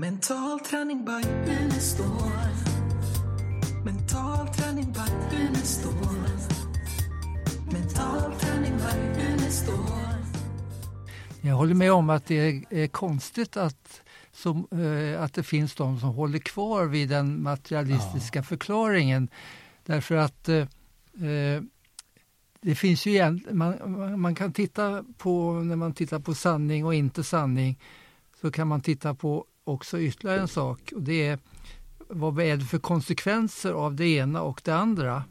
Mental träning by Unestål. Mental träning by Unestål. Mental träning by Unestål. Jag håller med om att det är, konstigt att, som, eh, att det finns de som håller kvar vid den materialistiska förklaringen. Därför att eh, eh det finns ju igen, man, man kan titta på, när man tittar på sanning och inte sanning, så kan man titta på också ytterligare en sak och det är vad är det för konsekvenser av det ena och det andra?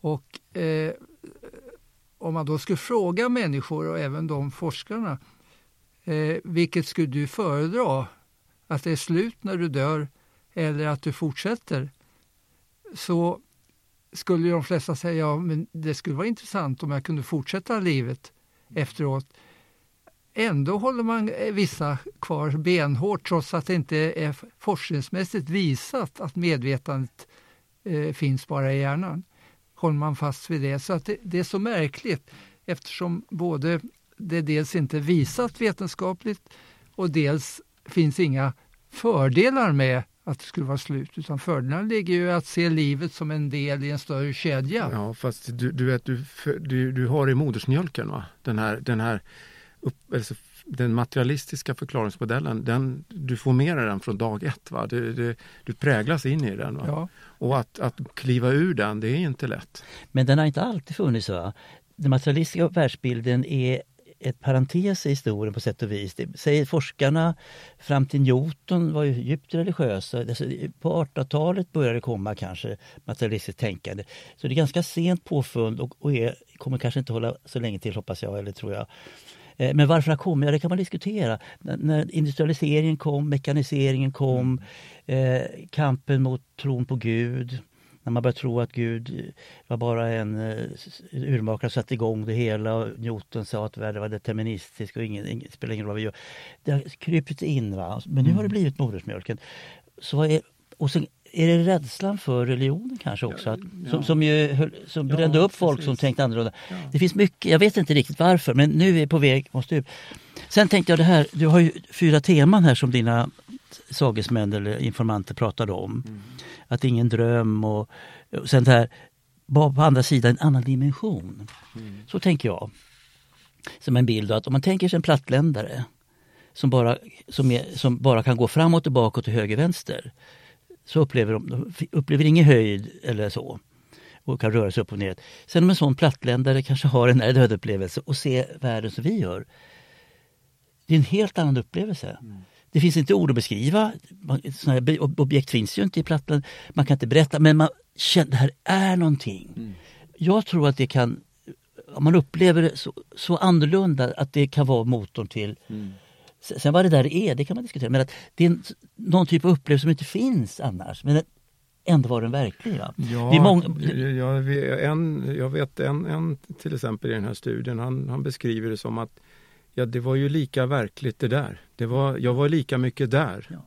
Och eh, om man då skulle fråga människor och även de forskarna, eh, vilket skulle du föredra? Att det är slut när du dör eller att du fortsätter? Så skulle de flesta säga, ja men det skulle vara intressant om jag kunde fortsätta livet efteråt. Ändå håller man eh, vissa kvar benhårt trots att det inte är forskningsmässigt visat att medvetandet eh, finns bara i hjärnan. Håller man fast vid det. Så att det, det är så märkligt eftersom både det dels inte visat vetenskapligt och dels finns inga fördelar med att det skulle vara slut. Utan fördelarna ligger ju i att se livet som en del i en större kedja. Ja, fast du, du vet, du, du, du har i modersmjölken va? den här, den här upp, alltså, den materialistiska förklaringsmodellen, den, du får med dig den från dag ett. Va? Du, du, du präglas in i den. Ja. Och att, att kliva ur den, det är inte lätt. Men den har inte alltid funnits. Va? Den materialistiska världsbilden är ett parentes i historien på sätt och vis. Det säger forskarna fram till Newton var ju djupt religiösa. Alltså, på 1800-talet började det komma kanske materialistiskt tänkande. Så det är ganska sent påfund och, och är, kommer kanske inte hålla så länge till hoppas jag, eller tror jag. Eh, men varför det kom? Ja, det kan man diskutera. När industrialiseringen kom, mekaniseringen kom, eh, kampen mot tron på Gud, när man började tro att Gud var bara en urmakare satte igång det hela och Newton sa att världen var deterministisk och ingen, ingen, spelar ingen roll vad vi gör. Det har krypit in va. Men nu har det mm. blivit modersmjölken. Så är, och sen är det rädslan för religionen kanske också? Att, som, som, ju, som brände upp folk precis. som tänkte annorlunda. Det finns mycket, jag vet inte riktigt varför men nu är vi på väg mot stup. Sen tänkte jag det här, du har ju fyra teman här som dina sagesmän eller informanter pratade om. Mm. Att det är ingen dröm och, och sen det här, på andra sidan en annan dimension. Mm. Så tänker jag. Som en bild att om man tänker sig en plattländare som bara, som, är, som bara kan gå framåt och tillbaka till höger vänster så upplever de, upplever ingen höjd eller så och kan röra sig upp och ner. Sen om en sån plattländare kanske har en nära upplevelse och ser världen som vi gör. Det är en helt annan upplevelse. Mm. Det finns inte ord att beskriva. Såna objekt finns ju inte i plattan. Man kan inte berätta men man känner det här är någonting. Mm. Jag tror att det kan, om man upplever det så, så annorlunda, att det kan vara motorn till mm Sen vad det där är, det kan man diskutera. Men att det är en, någon typ av upplevelse som inte finns annars. Men ändå var den verklig. Va? Ja, det är många... jag, en, jag vet en, en till exempel i den här studien, han, han beskriver det som att ja, det var ju lika verkligt det där. Det var, jag var lika mycket där ja.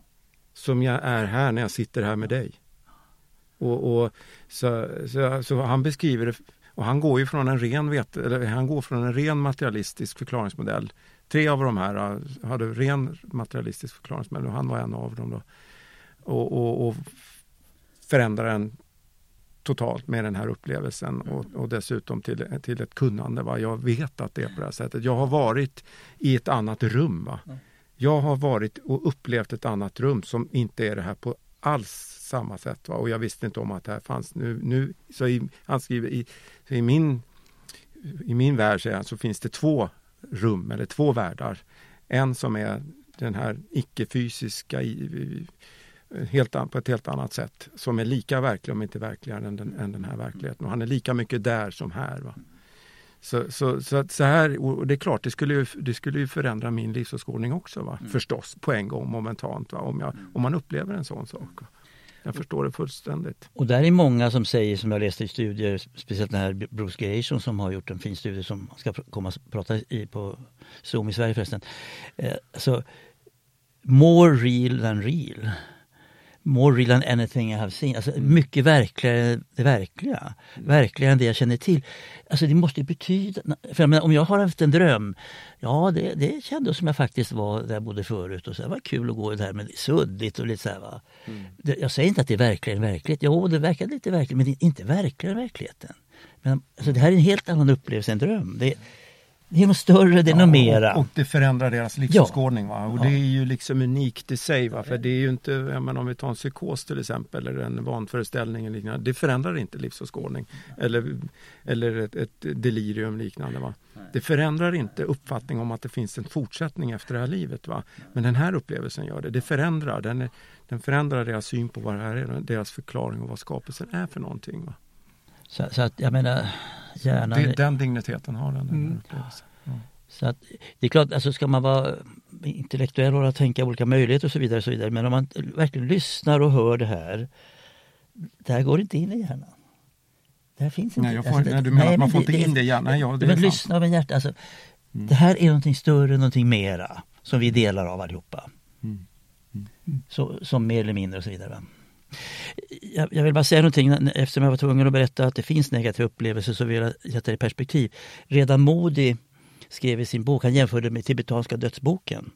som jag är här när jag sitter här med dig. Och, och så, så, så, han beskriver det, och han går ju från en ren, vet, han går från en ren materialistisk förklaringsmodell Tre av de här äh, hade ren materialistisk förklaringsmodell och han var en av dem. Då. Och, och, och förändrade den totalt med den här upplevelsen och, och, dessutom till, till ett kunnande. Va? Jag vet att det är på det här sättet. Jag har varit i ett annat rum. Va? Jag har varit och upplevt ett annat rum som inte är det här på alls samma sätt. Va? Och jag visste inte om att det här fanns. Nu, nu så i, han skriver i, i min i min värld så, så finns det två rum eller två världar. En som är den här icke-fysiska helt, på ett helt annat sätt som är lika verklig om inte verkligare än den, än den här verkligheten. Och han är lika mycket där som här. Va? Så, så, så, så här, och det är klart, det skulle ju, det skulle ju förändra min livsåskådning också. Va? Mm. Förstås, på en gång, momentant. Va? Om, jag, om man upplever en sån sak. Jag förstår det fullständigt. Och där är många som säger, som jag läste i studier, speciellt den här Bruce Gation som har gjort en fin studie som ska komma och prata i på Zoom i Sverige förresten. Eh, alltså, more real than real. More real than anything I have seen. Alltså mycket verkligare än det verkliga. Verkligare än det jag känner till. Alltså det måste betyda... För jag menar, om jag har haft en dröm, ja det, det kändes som jag faktiskt var där jag bodde förut. Och så, det var kul att gå där men suddigt och lite så här, va. Det, jag säger inte att det är verkligare än verklighet. Jo, det verkar lite verkligt men det är inte verkligare än verkligheten. Men, alltså, det här är en helt annan upplevelse än dröm. Det, det är något större, det är något mera. Och, och det förändrar deras livsåskådning. Va? Och det är ju liksom unikt i sig. Va? För det är ju inte, jag menar, om vi tar en psykos till exempel eller en vanföreställning eller liknande. Det förändrar inte livsåskådning. Eller, eller ett, ett delirium liknande. Va? Det förändrar inte uppfattning om att det finns en fortsättning efter det här livet. Va? Men den här upplevelsen gör det. Det förändrar. Den, är, den förändrar deras syn på vad det här är. Deras förklaring och vad skapelsen är för någonting. Va? Så, så att jag menar, hjärnan... Det, den digniteten har den. Ja. Så att, det är klart, alltså ska man vara intellektuell och tänka olika möjligheter och så vidare, och så vidare. Men om man verkligen lyssnar och hör det här. Det här går inte in i hjärnan. Det här finns inte. Nej, jag får, alltså, nej, du menar nej, att man får det- inte in det i hjärnan? Ja, det men lyssna med hjärtat. Alltså, Det här är någonting större, någonting mera. Som vi delar av allihopa. Mm. Så, som mer eller mindre och så vidare. Jag, jag vill bara säga någonting eftersom jag var tvungen att berätta att det finns negativa upplevelser så vill jag sätta det i perspektiv. Redan Modi skrev i sin bok, han jämförde med tibetanska dödsboken.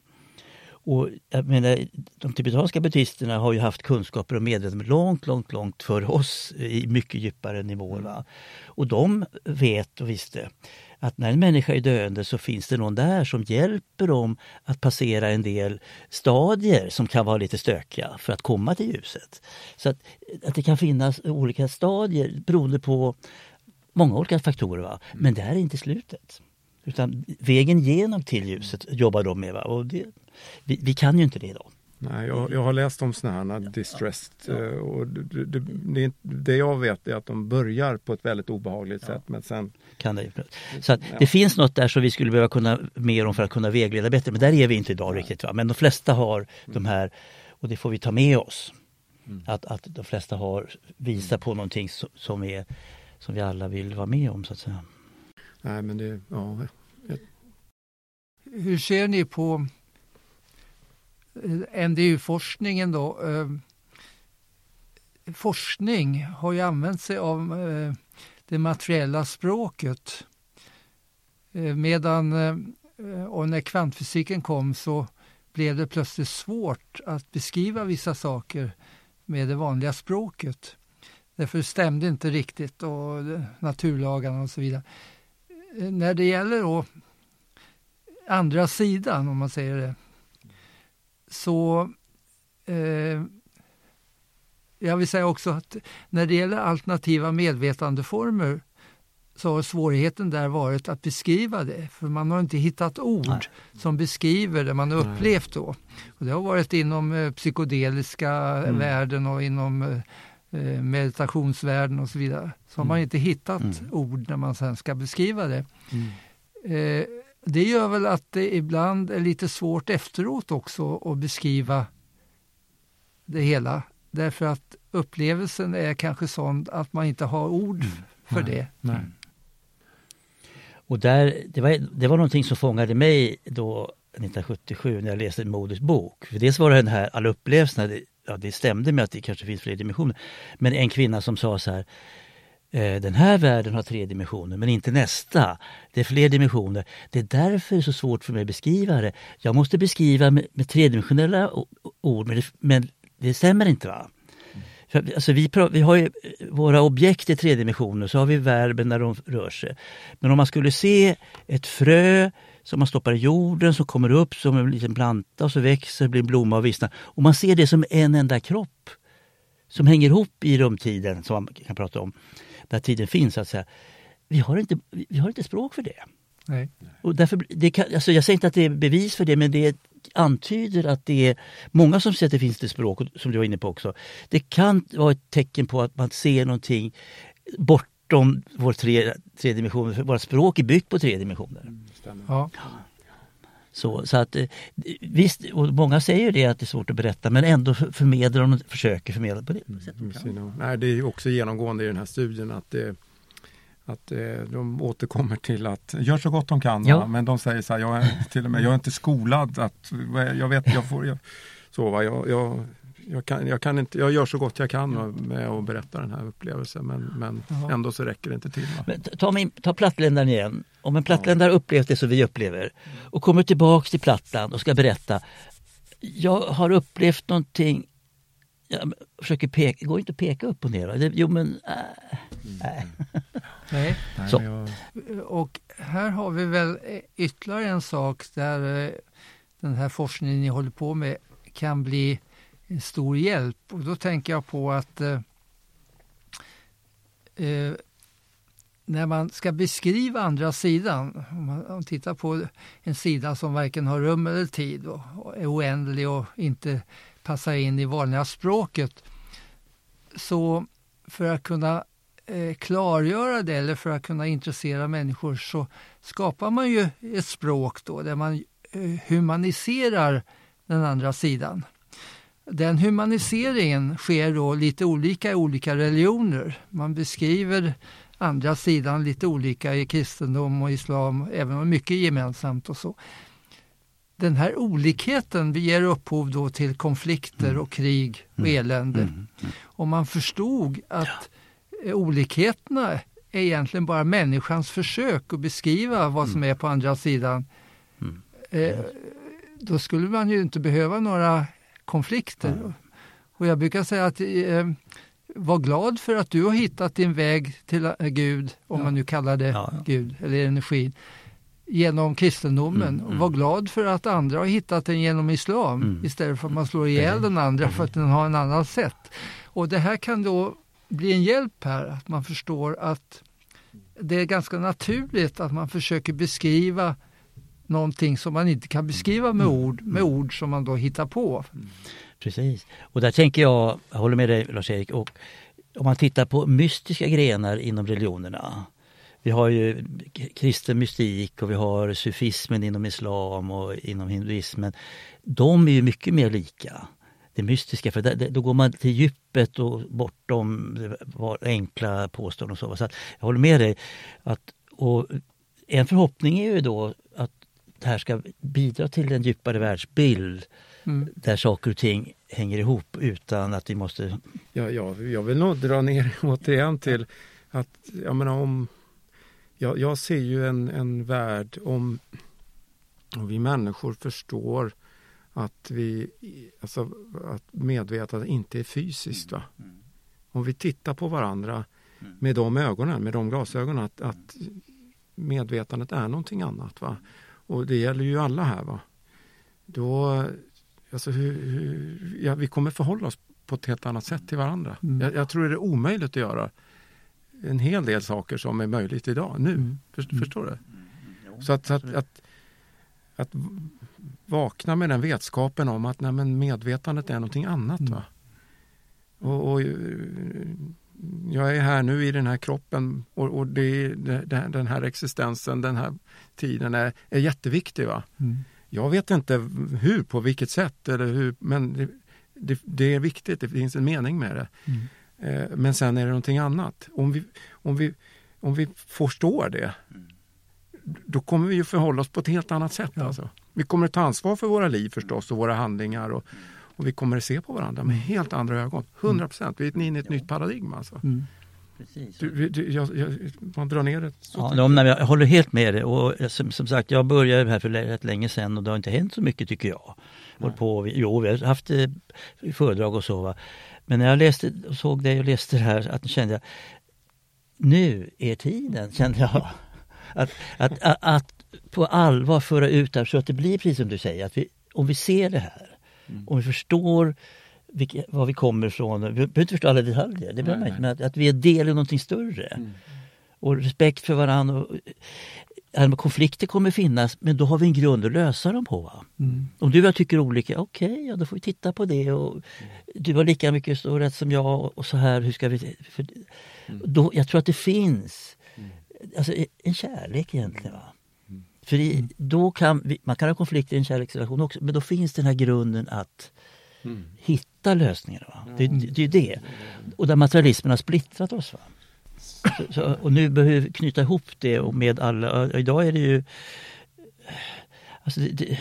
Och jag menar, de tibetanska buddhisterna har ju haft kunskaper och medvetande långt, långt, långt före oss i mycket djupare nivåer. Va? Och de vet och visste att när en människa är döende så finns det någon där som hjälper dem att passera en del stadier som kan vara lite stökiga för att komma till ljuset. Så att, att det kan finnas olika stadier beroende på många olika faktorer. Va? Men det här är inte slutet. Utan vägen genom till ljuset jobbar de med. Va? Och det, vi, vi kan ju inte det idag. Nej, jag, jag har läst om sådana här distressed eh, och det, det, det, jag vet är att de börjar på ett väldigt obehagligt sätt men sen Kan det. Så att det finns något där som vi skulle behöva kunna mer om för att kunna vägleda bättre. Men där är vi inte idag riktigt. Va? Men de flesta har de här och det får vi ta med oss. Att, att de flesta har visat på någonting so- som, är, som vi alla vill vara med om så att säga. Nej men det, ja, Hur ser ni på Eh, NDU-forskningen då? Eh, Forskning har ju använt sig av eh, det materiella språket. Eh, Medan eh, och när kvantfysiken kom så blev det plötsligt svårt att beskriva vissa saker med det vanliga språket. Därför stämde inte riktigt och eh, naturlagarna och så vidare. Eh, när det gäller då andra sidan, om man säger det, så eh, jag vill säga också att när det gäller alternativa medvetandeformer så har svårigheten där varit att beskriva det, för man har inte hittat ord Nej. som beskriver det man har upplevt då. Och det har varit inom eh, psykedeliska Mm. världen och inom eh, meditationsvärlden och så vidare. Så har man inte hittat Mm. ord när man sen ska beskriva det. Mm. Eh, det gör väl att det ibland är lite svårt efteråt också att beskriva det hela. Därför att upplevelsen är kanske sån att man inte har ord för Nej. det. nej. Och där, det, var, det var någonting som fångade mig då 1977 när jag läste Modis bok. För dels var det den här alla upplevelserna, det, ja, det stämde med att det kanske finns fler dimensioner. Men en kvinna som sa så här Eh, den här världen har tre dimensioner men inte nästa. Det är fler dimensioner. Det är därför det är så svårt för mig att beskriva det. Jag måste beskriva med, med tredimensionella ord men det, men det stämmer inte. va? För, alltså vi, vi har ju eh, våra objekt i tre dimensioner, så har vi verben när de rör sig. Men om man skulle se ett frö som man stoppar i jorden som kommer upp som en liten planta och så växer, blir en blomma och vissnar. Och man ser det som en enda kropp som hänger ihop i rumtiden som man kan prata om. Där tiden finns så att säga. Vi har inte, vi har inte språk för det. Nej. Och därför, det kan, alltså jag säger inte att det är bevis för det men det antyder att det är många som säger att det finns det språk, och- som du var inne på också. Det kan vara ett tecken på att man ser någonting bortom vår tre, tre dimensioner. För vårt språk är byggt på tre dimensioner. Stämmer. Ja. Så, så att, eh, visst, och många säger det att det är svårt att berätta men ändå för- förmedlar de försöker förmedla på det sättet sina- Nej, det är också genomgående i den här studien att, det, att eh, de återkommer till att gör så gott de kan. Ja. Men de säger så här, jag är, till och med, jag är inte skolad att, jag vet, jag får, jag, så va, jag, jag, jag, kan, jag, kan inte, jag gör så gott jag kan med att berätta den här upplevelsen men, men ändå så räcker det inte till. Ta, min, ta plattländaren igen. Om en plattländare upplevt det som vi upplever och kommer tillbaks till Plattland och ska berätta. Jag har upplevt någonting. Jag försöker peka, det går inte att peka upp och ner. va? Det, jo men, äh, nej. Nej. Nej, Så. Och här har vi väl ytterligare en sak där eh, den här forskningen ni håller på med kan bli en stor hjälp. Och då tänker jag på att eh, eh, när man ska beskriva andra sidan, om man, om man tittar på en sida som varken har rum eller tid och, och är oändlig och inte passar in i vanliga språket, så för att kunna eh, klargöra det eller för att kunna intressera människor så skapar man ju ett språk då där man eh, humaniserar den andra sidan. Den humaniseringen sker då lite olika i olika religioner. Man beskriver andra sidan lite olika i kristendom och islam, även om mycket är gemensamt och så. Den här olikheten ger upphov då till konflikter och krig och elände. Mm. Om man förstod att eh, olikheterna är egentligen bara människans försök att beskriva vad som är på andra sidan, Mm. eh, då skulle man ju inte behöva några konflikter. Och jag brukar säga att eh, var glad för att du har hittat din väg till eh, Gud, om Ja. man nu kallar det Ja, ja. Gud eller energin, genom kristendomen. Mm, mm. var glad för att andra har hittat den genom islam Mm. istället för att man slår ihjäl den andra för att den har en annan sätt. Och det här kan då bli en hjälp här, att man förstår att det är ganska naturligt att man försöker beskriva någonting som man inte kan beskriva med ord, med ord som man då hittar på. Precis. Och där tänker jag, jag håller med dig Lars-Erik, och om man tittar på mystiska grenar inom religionerna. Vi har ju kristen mystik och vi har sufismen inom islam och inom hinduismen. De är ju mycket mer lika. Det mystiska, för där- då går man till djupet och bortom var enkla påståenden och så. så jag håller med dig. Att, och en förhoppning är ju då att det här ska bidra till en djupare världsbild Mm. där saker och ting hänger ihop utan att vi måste... jag, jag, jag vill nog dra ner återigen till att jag menar om jag, jag ser ju en, en värld om, om vi människor förstår att vi alltså att medvetandet inte är fysiskt. Va? Om vi tittar på varandra med de ögonen, med de glasögonen att, att medvetandet är någonting annat. Va? Och det gäller ju alla här. Va? Då, alltså hur, hur, ja, vi kommer förhålla oss på ett helt annat sätt till varandra. Mm. Jag, jag tror det är omöjligt att göra en hel del saker som är möjligt idag, nu. Mm. Först, Mm. Förstår du? Så att, att, att, att vakna med den vetskapen om att nej, men medvetandet är någonting annat. Mm. Va? Och, och, jag är här nu i den här kroppen och, och det, det, den här existensen, den här tiden är, är jätteviktig. Va? Mm. Jag vet inte hur, på vilket sätt, eller hur, men det, det, det är viktigt, det finns en mening med det. Mm. Eh, Men sen är det någonting annat. Om vi, om vi, om vi förstår det, då kommer vi ju förhålla oss på ett helt annat sätt. Ja. Alltså. Vi kommer ta ansvar för våra liv förstås och våra handlingar och, och vi kommer att se på varandra med helt andra ögon. 100 procent. Vi är inne i ett nytt paradigm. Alltså. Mm. Precis. Du, du, jag, jag, man drar ner det. Ja, de, nej, jag håller helt med dig. Och som, som sagt, jag började här för rätt länge sedan och det har inte hänt så mycket tycker jag. På, vi- jo, vi har haft eh, föredrag och så. Va? Men när jag läste och såg dig och läste det här att kände jag nu är tiden, kände jag. Att, att, att, att på allvar föra ut det här så att det blir precis som du säger. Att vi, om vi ser det här, om vi förstår vilka, var vi kommer ifrån. Vi behöver inte förstå alla detaljer, det behöver man inte. Men att, att vi är del i någonting större. Och respekt för varandra. Och, konflikter kommer finnas men då har vi en grund att lösa dem på. Mm. Om du och jag tycker olika, okej, ja, då får vi titta på det. Och du har lika mycket stor rätt som jag och så här, hur ska vi... För, då, jag tror att det finns alltså, en kärlek egentligen. Va? För i, då kan vi, man kan ha konflikter i en kärleksrelation också, men då finns den här grunden att hitta lösningar. Va? Det, det, det är ju det. Och där materialismen har splittrat oss. Va? Så, så, och nu behöver vi knyta ihop det och med alla. Idag är det ju... Alltså det, det,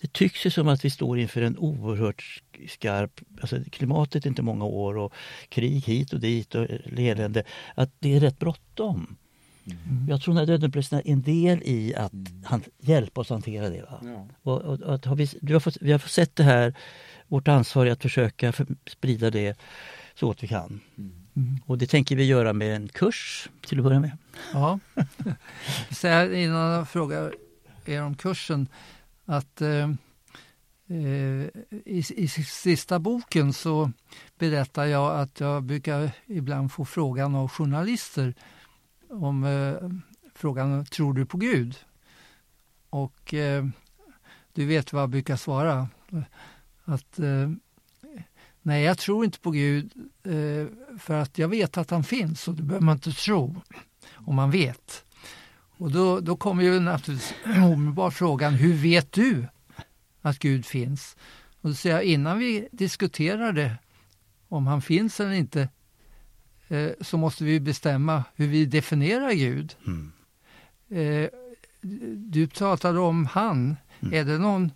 det tycks ju som att vi står inför en oerhört skarp... Alltså klimatet är inte många år och krig hit och dit och elände. Att det är rätt bråttom. Mm. Jag tror att dödenupplösningen är en del i att han, hjälpa oss att hantera det. Va? Ja. Och, och, och har vi, du har fått, vi har fått sett det här, vårt ansvar är att försöka för, sprida det så gott vi kan. Mm. Och det tänker vi göra med en kurs till att börja med. Ja, så här, innan jag frågar er om kursen att eh, eh, i, i sista boken så berättar jag att jag brukar ibland få frågan av journalister om eh, frågan Tror du på Gud? Och eh, du vet vad jag brukar svara. Att eh, nej, jag tror inte på Gud eh, för att jag vet att han finns och det behöver man inte tro om man vet. Och då, då kommer ju naturligtvis omedelbart frågan, hur vet du att Gud finns? Och då säger jag, innan vi diskuterar det, om han finns eller inte, eh, så måste vi bestämma hur vi definierar Gud. Mm. Eh, du pratade om han. Mm. Är det någon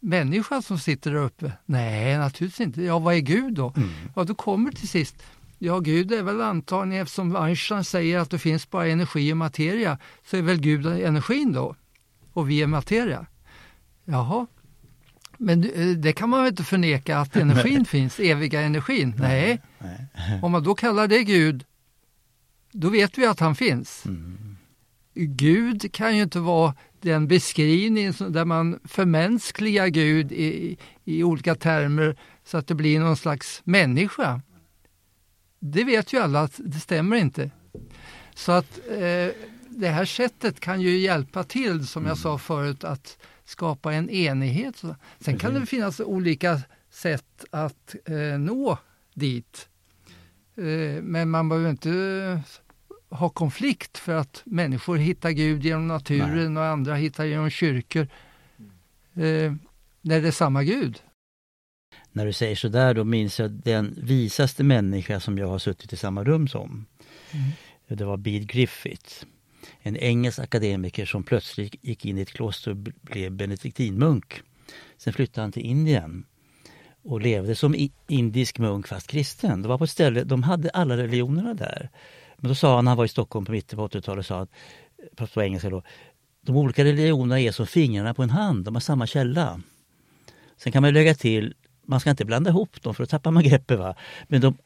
människa som sitter där uppe? Nej, naturligtvis inte. Ja, vad är Gud då? Mm. Ja, då kommer till sist Ja, Gud är väl antagligen, eftersom Einstein säger att det finns bara energi och materia, så är väl Gud energin då? Och vi är materia. Jaha. Men eh, det kan man väl inte förneka att energin finns, eviga energin? Nej. Om man då kallar det Gud, då vet vi att han finns. Mm. Gud kan ju inte vara den beskrivning där man förmänskligar Gud i, i olika termer så att det blir någon slags människa det vet ju alla att det stämmer inte. Så att eh, det här sättet kan ju hjälpa till, som jag sa förut, att skapa en enighet. Sen kan det finnas olika sätt att eh, nå dit. Eh, men man behöver inte ha konflikt för att människor hittar Gud genom naturen Nej. och andra hittar genom kyrkor. Eh, när det är samma Gud när du säger sådär då minns jag den visaste människa som jag har suttit i samma rum som. Mm. Det var Bede Griffith. En engelsk akademiker som plötsligt gick in i ett kloster och blev benediktinmunk. Sen flyttade han till Indien och levde som indisk munk fast kristen. Det var på ett ställe, de hade alla religionerna där. Men då sa han, han var i Stockholm på mitten på 80-talet, sa att, på engelska då, de olika religionerna är som fingrarna på en hand, de har samma källa. Sen kan man lägga till man ska inte blanda ihop dem för då tappar man greppet. Va? Men de,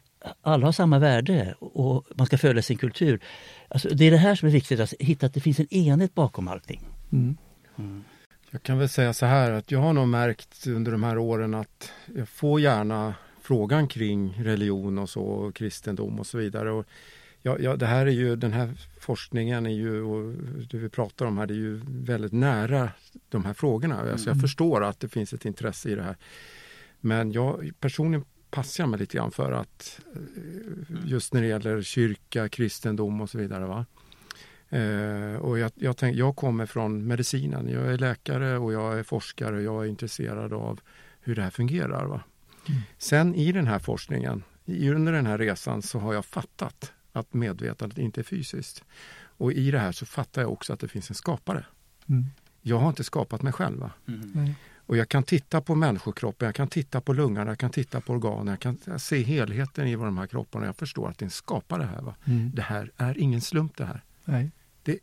alla har samma värde och man ska följa sin kultur. Alltså, det är det här som är viktigt, att hitta att det finns en enhet bakom allting. Mm. Mm. Jag kan väl säga så här att jag har nog märkt under de här åren att jag får gärna frågan kring religion och så, och kristendom och så vidare. Och ja, ja, det här är ju, den här forskningen är ju, och det vi pratar om här, det är ju väldigt nära de här frågorna. Alltså jag mm. förstår att det finns ett intresse i det här. Men jag personligen passar mig lite grann för att eh, just när det gäller kyrka, kristendom och så vidare. Va? Eh, och jag, jag, tänk, jag kommer från medicinen. Jag är läkare och jag är forskare och jag är intresserad av hur det här fungerar. Va? Mm. Sen i den här forskningen, under den här resan så har jag fattat att medvetandet inte är fysiskt. Och i det här så fattar jag också att det finns en skapare. Mm. Jag har inte skapat mig själv. Mm. Och jag kan titta på människokroppen, jag kan titta på lungorna, jag kan titta på organen, jag kan se helheten i de här kropparna. Jag förstår att det skapar det här. Va? Mm. Det här är ingen slump det här. Nej. Det,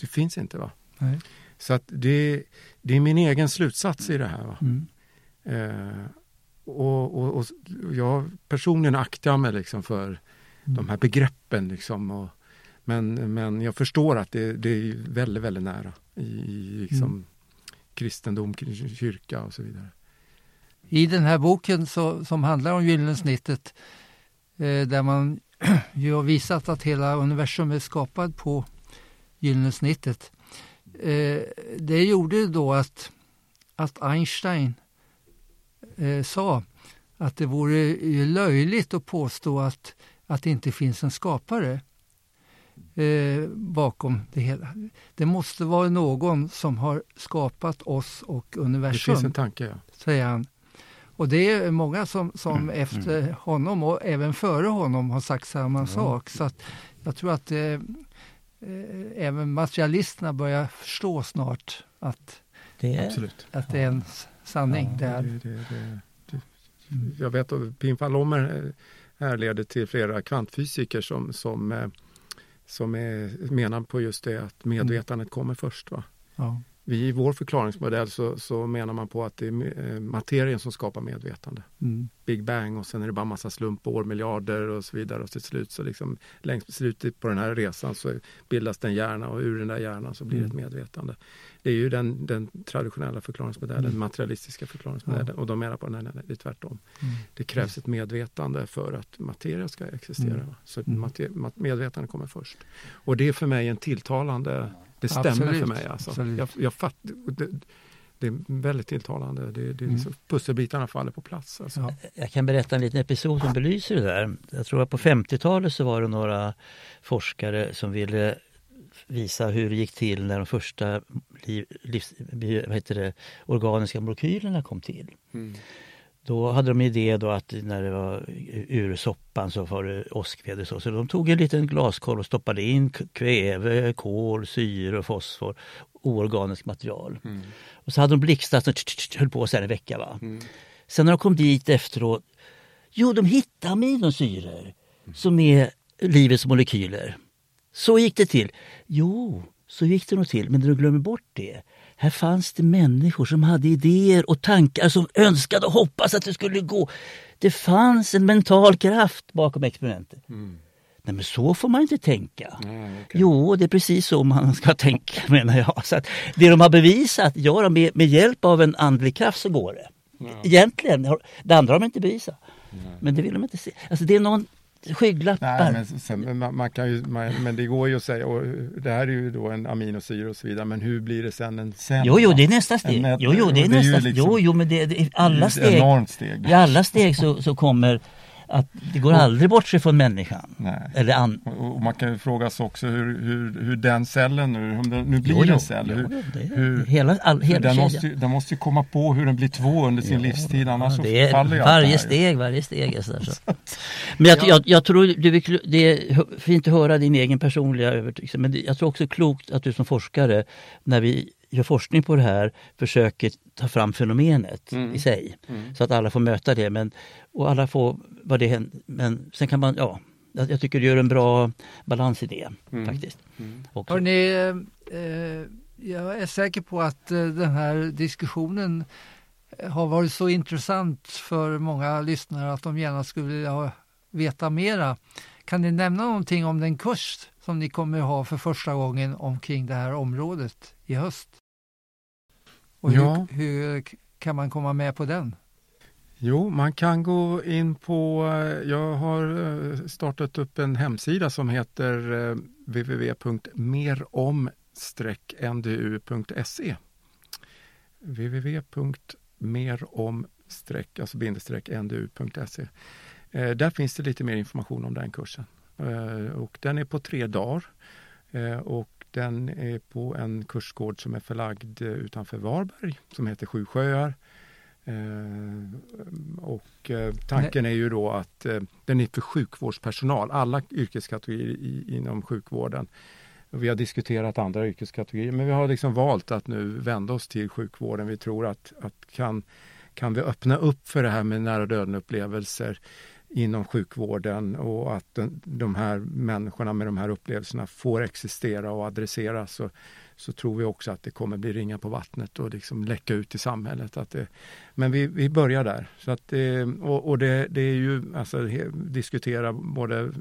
det finns inte. va? Nej. Så att det, det är min egen slutsats i det här. Va? Mm. Eh, och, och, och, jag personligen aktar mig liksom för mm. de här begreppen. Liksom, och, men, men jag förstår att det, det är väldigt, väldigt nära i, i liksom, mm kristendom, kyrka och så vidare. I den här boken så, som handlar om gyllene snittet eh, där man ju har visat att hela universum är skapad på gyllene snittet. Eh, det gjorde då att, att Einstein eh, sa att det vore löjligt att påstå att, att det inte finns en skapare eh, bakom det hela. Det måste vara någon som har skapat oss och universum. Det finns en tanke, ja. Säger han. Och det är många som, som mm. efter mm. honom och även före honom har sagt samma ja. sak. Så att jag tror att eh, eh, även materialisterna börjar förstå snart att Det är, Absolut. att det är en sanning. Ja, det är. det, det, det, det, jag vet att Pim-Pallomer härleder till flera kvantfysiker som, som, eh, som är, menad på just det att medvetandet kommer först. Va? Ja. Vi, I vår förklaringsmodell så, så menar man på att det är eh, materien som skapar medvetande. Mm. Big Bang och sen är det bara massa slumpår, miljarder och så vidare och till slut så liksom längs slutet på den här resan så bildas det en hjärna och ur den där hjärnan så blir det ett Mm. medvetande. Det är ju den, den traditionella förklaringsmodellen, Mm. materialistiska förklaringsmodellen och de menar på nej, nej, nej, det är tvärtom. Mm. Det krävs ett medvetande för att materia ska existera. Mm. Så Mm. mat- medvetande kommer först. Och det är för mig en tilltalande, det stämmer Absolut. för mig. Alltså. Absolut. Jag, jag fatt, det, det är väldigt tilltalande. Det, det är Mm. så, pusselbitarna faller på plats. Alltså. Ja. Jag kan berätta en liten episod som belyser det där. Jag tror att på 50-talet så var det några forskare som ville visa hur det gick till när de första liv, livs, vad heter det, organiska molekylerna kom till. Mm. Då hade de idé då att när det var ur soppan så var det åskväder. Så, så de tog en liten glaskorv och stoppade in kväve, kol, syre fosfor, oorganiskt material. Mm. Och så hade de blixtat och höll på så en vecka. Va? Mm. Sen när de kom dit efteråt, jo de hittade aminosyror som är livets molekyler. Så gick det till. Jo, så gick det nog till, men du glömmer bort det. Här fanns det människor som hade idéer och tankar som önskade och hoppades att det skulle gå. Det fanns en mental kraft bakom experimentet. Mm. Nej men så får man inte tänka. Ja, okej. Jo, det är precis så man ska tänka menar jag. Så det de har bevisat, ja, med, med hjälp av en andlig kraft så går det. Egentligen, har- det andra har de inte bevisat. Men det vill de inte se. Alltså det är någon skygglappar. Nej, men, sen, man, man kan ju, man, men det går ju att säga, och det här är ju då en aminosyra och så vidare, men hur blir det sen en cell? Jo, jo, det är nästa steg. Jo, jo, det är det är nästa liksom- Jo, jo, men det, det, alla steg, enormt steg. i alla steg så, så kommer att det går aldrig bort sig från människan. Nej. Eller an, Och, och man kan ju fråga sig också hur, hur, hur den cellen nu, om den nu blir Jo, jo, en cell, jo, hur, det- hur, hela, all, hela den, kedjan. måste, ju- den måste ju komma på hur den blir två under sin livstid, annars så det är faller ju allt det varje steg, varje steg. är så där, så. Men jag, jag, jag tror du, vill- det är fint att höra din egen personliga övertygelse men det, jag tror också klokt att du som forskare när vi gör forskning på det här försöker ta fram fenomenet Mm. i sig. Mm. Så att alla får möta det men, och alla får vad det händer. Men sen kan man, ja, jag, jag tycker du gör en bra balans i det Mm. faktiskt. Mm. Hörrni, eh, eh, jag är säker på att eh, den här diskussionen eh, har varit så intressant för många lyssnare att de gärna skulle vilja ha- veta mera. Kan ni nämna någonting om den kurs som ni kommer att ha för första gången omkring det här området i höst? Och hur, Ja. hur kan man komma med på den? Jo, man kan gå in på, eh, jag har eh, startat upp en hemsida som heter eh, www.merom-ndu.se www.merom alltså bindestreck ndu.se Där finns det lite mer information om den kursen. Och den är på tre dagar. Och den är på en kursgård som är förlagd utanför Varberg som heter Sju sjöar. Eh, och eh, tanken är ju då att eh, den är för sjukvårdspersonal, alla yrkeskategorier i, inom sjukvården. Vi har diskuterat andra yrkeskategorier men vi har liksom valt att nu vända oss till sjukvården. Vi tror att, att kan, kan vi öppna upp för det här med nära döden upplevelser inom sjukvården och att den, de här människorna med de här upplevelserna får existera och adresseras så, så tror vi också att det kommer bli ringa på vattnet och liksom läcka ut i samhället. Att det, men vi, vi börjar där. Så att det, och och det, det är ju alltså, diskutera både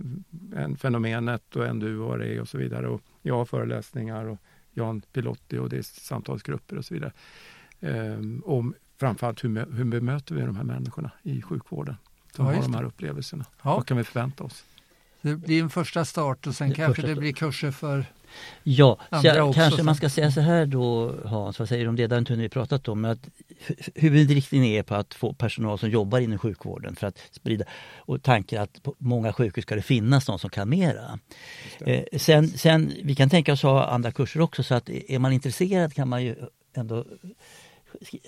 en, fenomenet och NDU och vad det är och så vidare. Och jag har föreläsningar och Jan Pilotti och det är samtalsgrupper och så vidare. Ehm, om framförallt hur, hur bemöter vi de här människorna i sjukvården som Ja, har de här upplevelserna. Ja. Vad kan vi förvänta oss? Det blir en första start och sen kanske det blir kurser för Ja, jag, kanske man ska säga så här då Hans, vad säger du om det? Det har vi pratat om. Att hu- huvudinriktningen är på att få personal som jobbar inom sjukvården för att sprida och tanken att på många sjukhus ska det finnas någon som kan mera. Eh, sen, sen, vi kan tänka oss ha andra kurser också så att är man intresserad kan man ju ändå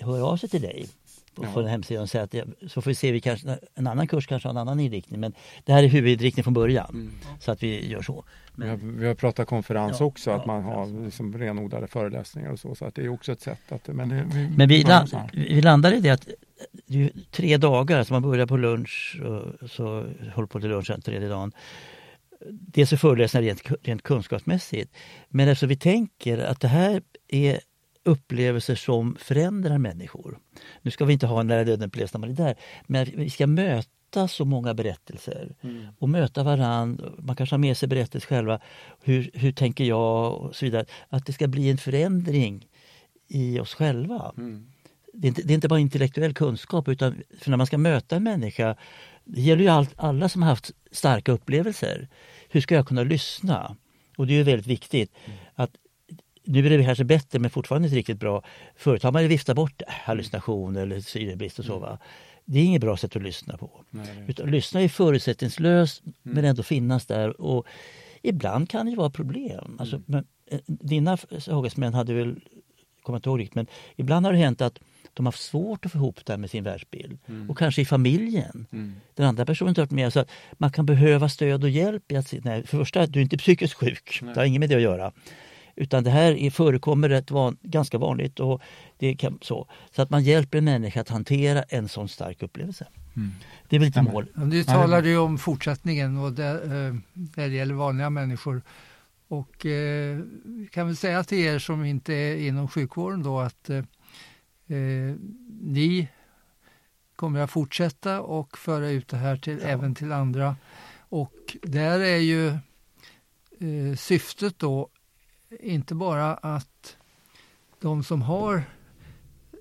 höra av sig till dig på, Ja. den hemsidan säga att det, så får vi se, vi kanske, en annan kurs kanske har en annan inriktning men det här är huvudinriktningen från början. Mm. Så att vi gör så. Vi har, vi har pratat konferens Ja, också, att ja, man har liksom renodlade föreläsningar och så. Så att det är också ett sätt att... Men, det, vi, Men vi, börjar la, så här. vi landar i det att det är tre dagar, så man börjar på lunch och så håller på till lunch den tredje dagen. Dels är föreläsningar rent, rent kunskapsmässigt, men eftersom vi tänker att det här är upplevelser som förändrar människor. Nu ska vi inte ha en nära döden-upplevelse när man är där, men vi ska möta så många berättelser och möta varann. Man kanske har med sig berättelser själva. Hur, hur tänker jag och så vidare. Att det ska bli en förändring i oss själva. Mm. Det är, inte, det är inte bara intellektuell kunskap utan för när man ska möta en människa, det gäller ju allt, alla som har haft starka upplevelser. Hur ska jag kunna lyssna? Och det är ju väldigt viktigt att nu är det kanske bättre men fortfarande inte riktigt bra. Förut har man ju viftat bort hallucination eller syrebrist och så. Va? Det är inget bra sätt att lyssna på. Nej, Utan lyssna är förutsättningslöst men ändå finnas där. Och ibland kan det ju vara problem. Alltså, men, eh, dina sagesmän hade väl, kommer inte ihåg riktigt, men ibland har det hänt att de har haft svårt att få ihop det här med sin världsbild. Och kanske i familjen. Mm. Den andra personen tar upp med. Så att man kan behöva stöd och hjälp. I att, nej, för första, du är inte psykiskt sjuk. Det har inget med det att göra. Utan det här är, förekommer rätt van, ganska vanligt. Och det kan, så. så att man hjälper en människa att hantera en sån stark upplevelse. Det är lite Stämmer. mål. Ja, Nu talar du ju om fortsättningen och det, eh, det gäller vanliga människor. Och eh, vi kan väl säga till er som inte är inom sjukvården då att eh, eh, ni kommer att fortsätta och föra ut det här till, även till andra. Och där är ju eh, syftet då inte bara att de som har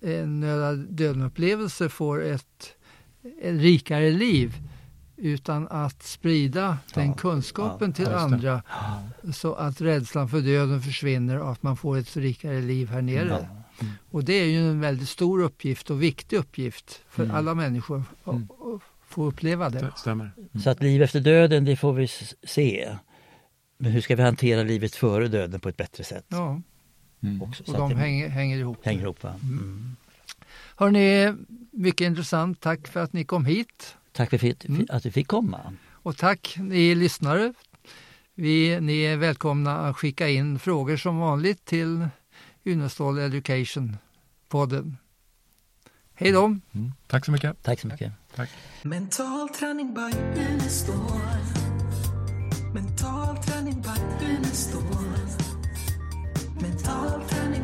en nära döden-upplevelse får ett, ett rikare liv utan att sprida den kunskapen till ja, det. andra så att rädslan för döden försvinner och att man får ett rikare liv här nere. Och det är ju en väldigt stor uppgift och viktig uppgift för Mm. alla människor att Mm. få uppleva det. Det stämmer. Så att liv efter döden, det får vi se. Men hur ska vi hantera livet före döden på ett bättre sätt? Ja, Mm. Också, så och de det hänger, hänger ihop. hänger ihop. Va? Mm. Hörrni, mycket intressant. Tack för att ni kom hit. Tack för Mm. att vi fick komma. Och tack ni lyssnare. Vi, ni är välkomna att skicka in frågor som vanligt till Unestål Education-podden. Hej då! Mm. Tack så mycket. Tack så mycket. Mental träning by står. Mental träning